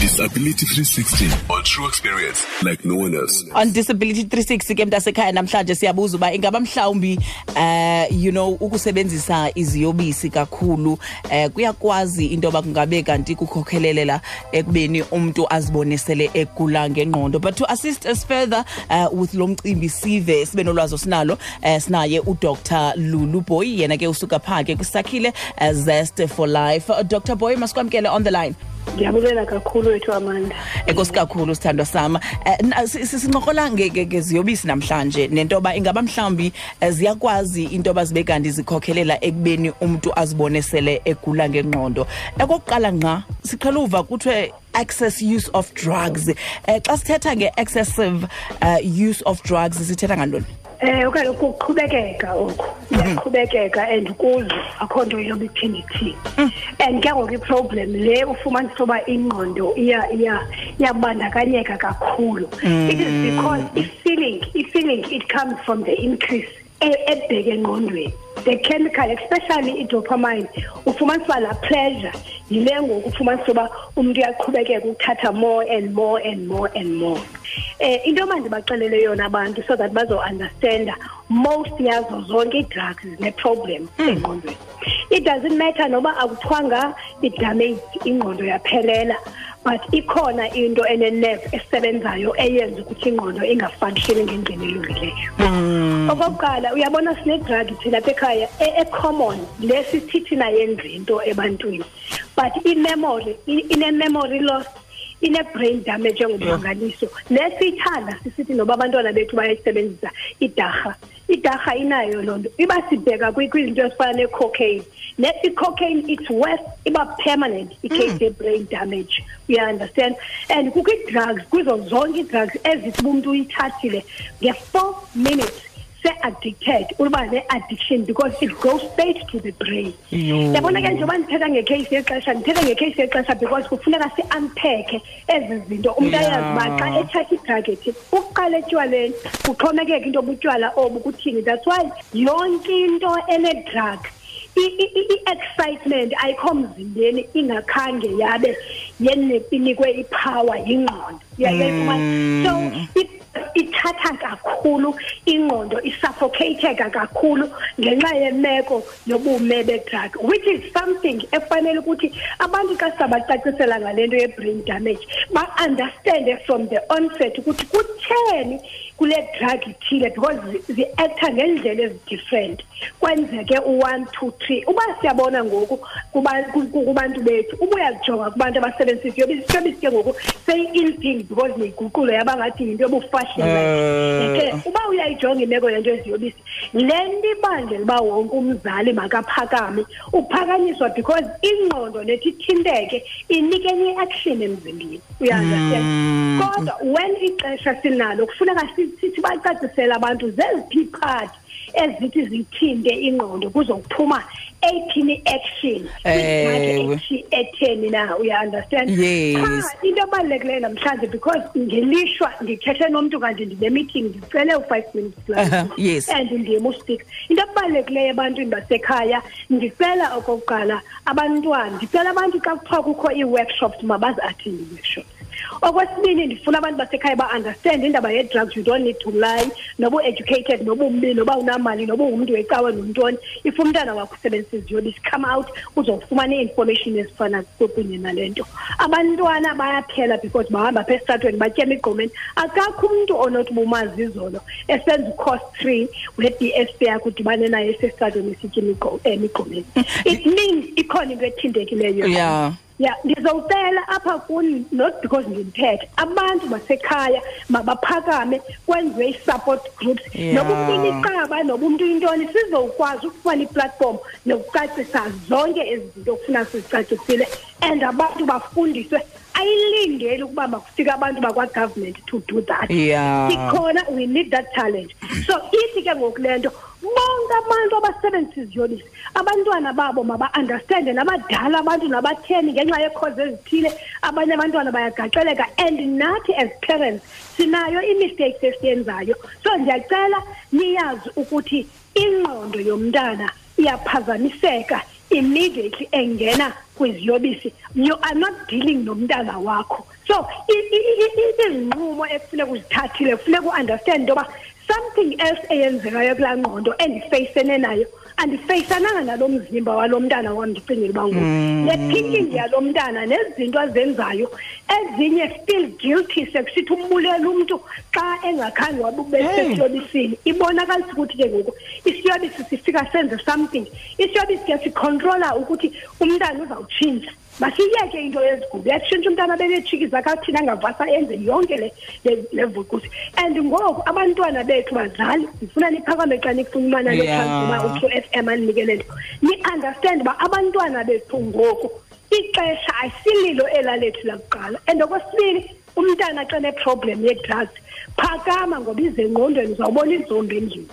Disability 360 on true experience like no one else. on disability 360 ke mntasekhaya namhlanje siyabuza uba ingaba mhlawumbi eh you know ukusebenzisa iziyobisi kakhulu eh kuyakwazi into yoba kungabe kanti kukhokhelelela ekubeni umuntu azibonisele egula ngengqondo. But to assist us further uh, with lo mcimbi sive sibe nolwazi osinalo eh sinaye uDr. Lulu Boy. Yena ke usuka phake kwisakhile uh, Zest for Life. Uh, Dr. Boy masikwamkele on the line Ngiyabulela kakhulu wethu Amanda. Enkosi kakhulu sithandwa sama. Eh, na- si- si- Sinqoqola ngeziyobisi namhlanje nentoba ingaba mhlambi eh, ziyakwazi intoba zibe kanti zikhokhelela ekubeni umuntu azibonesele egula ngengqondo. Ekokuqala nqa siqhela uva kuthiwe excess use of drugs. Eh xa sithetha ngeexcessive uh, use of drugs sithetha ngantoni? Eh okanye ukuqhubekeka okho. Uyaqhubekeka and kuzo akho nto yoba iphinde ithini. And ke ngoku i-problem le ufumana soba ingqondo iya iya iyabandakanyeka kakhulu. It is because i-feeling i-feeling it comes from the increase e- ebheke engqondweni. The chemical especially i-dopamine ufumana uba la pleasure yile ngoku ufumana uba umuntu uyaqhubekeka ukuthatha more and more and more and more. Eh into mandibaxelele yona abantu so that bazo-understanda most yazo zonke ii-drugs zine-problem engqondweni. It doesn't matter noba akuthiwanga idamage ingqondo yaphelela but ikhona into ene-nerve esebenzayo eyenza ukuthi ingqondo ingafunctioni ngendlela elungileyo okokuqala uyabona sine-drug thina apha ekhaya e- e-common le sisithi nayenza into ebantwini. But i-memory ine-memory loss ine-brain damage engummangaliso le siyithanda sisithi noba abantwana bethu bayayisebenzisa idarha. Idarha inayo loo nto. Iba sibheka kwi- kwizinto ezifana ne-cocaine. Ne i-cocaine it's worse iba permanent i-case ye-brain damage. Uya-understand and kukho ii-drugs kuzo zonke ii-drugs ezithi uba umntu uyithathile nge-four minutes se-addicted uba ne-addiction because it goes straight to the brain. Yabona ke njengoba ndithetha ngecase yexesha ndithetha ngecase yexesha because kufuneka si-unpacke ezi zinto. Umntu Yeah. ayazi uba xa ethatha idragethi ukuqala etywaleni kuxhomekeka into butywala obu kuthini. That's why yonke into ene-drug i- i- i- i-excitement ayikho mzimbeni ingakhange yabe yene- inikwe ipower yingqondo. Uyayifumana so i- ithatha kakhulu ingqondo isuffocatheka kakhulu ngenxa yemeko yobume bedrug which is something efanele ukuthi abantu xa sizabacacisela ngale nto ye-brain damage ba-understande from the onset ukuthi kutheni kule drug ithile because zi- zi-acta ngendlela ezi-different kwenzeke u-one two three. Uba siyabona ngoku kuba- ku- ku- kubantu bethu uba uyazijonga kubantu abasebenzisa isiyobisi isiyobisi ke ngoku seyi-in thing because neyiguqulo yabangathi yinto Eh. yobufashionake uba uyayijonga imeko yento eziyobisi le nto ibangela uba wonke umzali makaphakame uphakanyiswa because ingqondo nethi ithinteke inike enye i-action emzimbeni uyaunderstand kodwa when ixesha sinalo kufuneka si- sithi bacacisele abantu zeziphi part ezithi zithinte ingqondo kuzokuphuma eyithini i-action Ewe. kwi-drug etheni na uya-understand Yes. Cha, into ebalulekileyo namhlanje because ngelishwa ndithethe nomntu kanti ndine-meeting ndicele u-five minutes plus Aha, yes. and ndim uspeak into ebalulekileyo ebantwini basekhaya ndicela okokuqala abantwana ndicela abantu xa kuthiwa kukho ii-workshops mabazi-athende ii-workshops okwesibini ndifuna abantu basekhaya ba-understand indaba ye-drugs. You don't need to lie. Noba u-educated noba umbi noba unamali noba ungumntu wecawe nontoni if umntana wakho usebenzisa iziyobisi come out uzofumana ii-information ezifana kunye nale nto. Abantwana bayaphela because bahamba apha esitratweni batyema igqomeni akakho umntu onothi bumazi izolo esenza ucost three we-b s p yakho udibane naye esesitratweni esityema igqo- em, igqomeni it means ikhona into ethintekileyo. Yeah. Ya ndizowucela apha kuni not because ndimthethe abantu basekhaya mabaphakame kwenziwe ii-support groups. Yeah. noba umntu iniqaba noba umntu intoni sizokwazi ukufumana iplatform nokucacisa zonke ezi zinto okufuna sizicacisile. And abantu bafundiswe. Ayilingeli ukuba makufike abantu bakwa-government to do that. Yeah. sikhona we need that talent so ithi ke ngoku le nto bonke abantu abasebenzisa iziyobisi abantwana babo maba-understande nabadala abantu nabatheni ngenxa yeekhozi ezithile abanye abantwana bayagaxeleka and nathi as parents sinayo ii-mistakes esiyenzayo so ndiyacela niyazi ukuthi ingqondo yomntana iyaphazamiseka immediately engena kwiziyobisi you are not dealing nomntana wakho so izinqumo ekufuneka uzithathile kufuneka uunderstand into yoba something else eyenzekayo kulaa ngqondo endifeyisene nayo andifeyisananga nalo mzimba walo mntana wam ndicingela uba ngoku Mm. le thinking yalo mntana nezinto azenzayo. Ezinye still guilty sekusithi umbulela umntu xa engakhange wabubesesiyobisini ibonakalisa ukuthi ke ngoku isiyobisi sifika senze something. Isiyobisi ke sicontrola ukuthi umntana uzawutshintsha. Masiyeke into yezigulo? Yatshintsha umntana benetshiki zakathini angavasa enze yonke le vukusi. And ngoku abantwana bethu bazali ndifuna niphakame xa nifumana Yeah. letransforma u-true f m aninikele nto. Ni-understand uba abantwana bethu ngoku ixesha ayisililo elalethu lakuqala. And okwesibili umntana xa neproblem ye-drugs phakama ngoba izengqondweni uzawubona izombi endlini.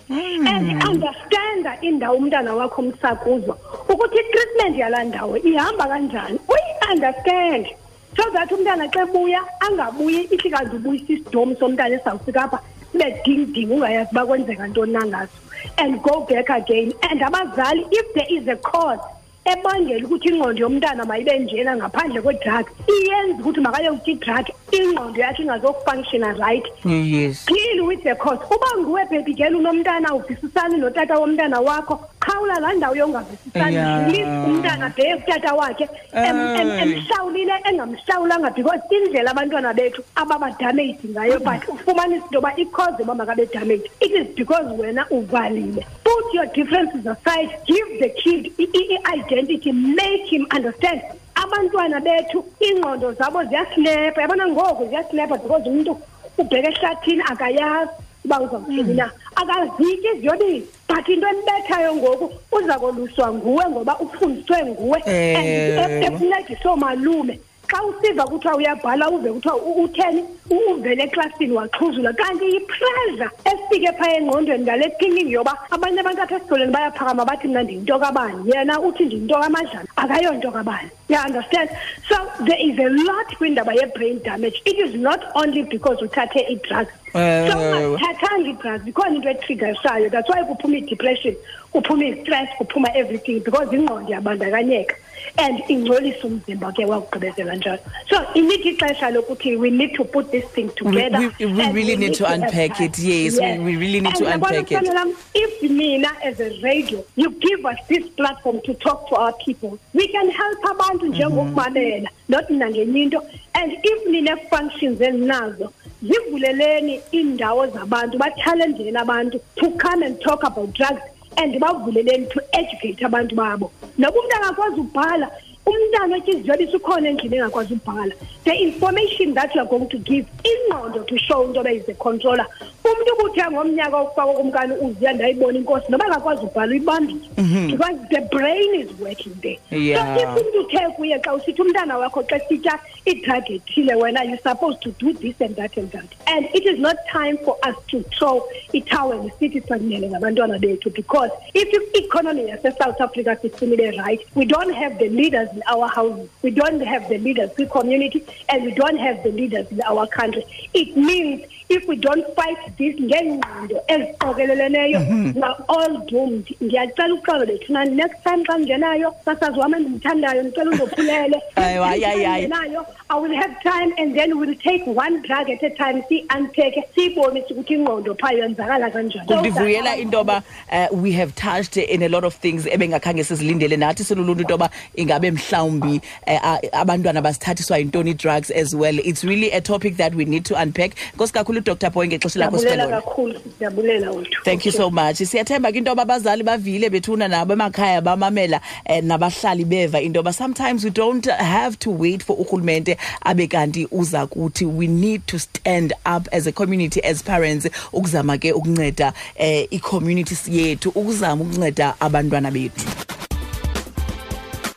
And understanda indawo umntana wakho msakuzo ukuthi itreatment yalaa ndawo ihamba kanjani. Uyi-understand so that umntana xa ebuya angabuyi ithi kanti ubuyisa isidomi somntana esawufika apha sibe dingding ungayazi uba kwenzeka ntoni nangaso. And go back again. And abazali if there is a cause ebangela ukuthi ingqondo yomntana mayibe njena ngaphandle kwe-drug iyenza ukuthi makayokutya i-drug ingqondo yakhe ingazofunctiona right. Yes. Deal with the cause. Uba nguwe girl unomntana uvisisani notata womntana wakho qhawula laa ndawo yongavisisani umntana bheke kutata wakhe Ay. emhlawulile engamhlawulanga because indlela abantwana bethu ababadamage ngayo but ufumanisa into yoba i-cause yoba makabe damage it is because wena uvalile. Put your differences aside give the kid i-identity make him understand. Abantwana bethu iingqondo zabo ziyaslepa yabona ngoku ziyaslepa because umntu ubheke ehlathini akayazi uba uzawuthini na? Akazityi iziyobisi but into embethayo ngoku uza koluswa nguwe ngoba ufundiswe nguwe. Ewe. and ekuncedisa oomalume xa usiva kuthiwa uyabhala uve kuthiwa utheni uvele eklasini waxhuzula. Kanti yipressure efike phaya engqondweni ngale thinking yoba abanye abantu apha esikolweni bayaphakama bathi mna ndiyinto kabani yena uthi ndiyinto kamadlala akayonto kabani you understand? So there is a lot kwindaba ye-brain damage. It is not only because uthathe i-drugs so Ewe. ungathathanga i-drugs ikhona into etriggersayo that's why kuphuma i-depression kuphuma i-stress kuphuma everything because ingqondo iyabandakanyeka and ingcolisa umzimba ke wakugqibezela njalo. So inika ixesha lokuthi we need to put this thing together we- we and really need to unpack it, yes, we- we really need And to unpack it. lam, if mina as a radio you give us this platform to talk to our people we can help abantu mhm. njengokumamela not nangenye into. And if nine-functions eninazo zivuleleni iindawo zabantu bathalendeni abantu to come and talk about drugs and bavuleleni to educate abantu babo noba umntu angakwazi ubhala umntana otya iziyobisi ukhona endlini engakwazi ubhala the information that you are going to give ingqondo to show into yoba is a controller umntu ubuthe ngomnyaka wokufakwa kumkani uziya ndayibona inkosi noba angakwazi ubhala uyibambile mhm. because the brain is working there. Yeah. so if umntu uthe kuye xa usithi umntana wakho xa sitya idrag ethile wena you're supposed to do this and that and that. And it is not time for us to throw itawel sithi sanele ngabantwana bethu because if i-economy yase-south africa sifunile right we don't have the leaders in our houses. We don't have the leaders kwi-community and we don't have the leaders in our country. It means if we don't fight this ngeengqondo eziqokeleleneyo we're all doomed. Ndiyacela uxolo bethuna next time xa ndingenayo sasazi wam endimthandayo ndicela undophulele. Ayi, ayi, ayi, ayi. nayo i will have time and then we'll take one drug at a time. Siyi-unpacke siyibonise ukuthi ingqondo phaa yenzakala kanjani. Ndivuyela into yoba we have touched in a lot of things ebengakhange sizilindele. Nathi siluluntu into yoba ingabe mhlawumbi uh, abantwana basithathiswa yintoni drugs as well. It's really a topic that we need to unpack. Nkosi kakhulu dr. Boy ngexesha lakho siyabulela sixelona kakhulu siyabulela wethu. Thank you so much. Siyathemba ke into yoba abazali bavile bethuna nabo emakhaya bamamela eh, nabahlali beva into yoba sometimes we don't have to wait for urhulumente abe kanti uza kuthi we need to stand up as a community as parents ukuzama ke ukunceda eh, i-community yethu ukuzama ukunceda abantwana bethu.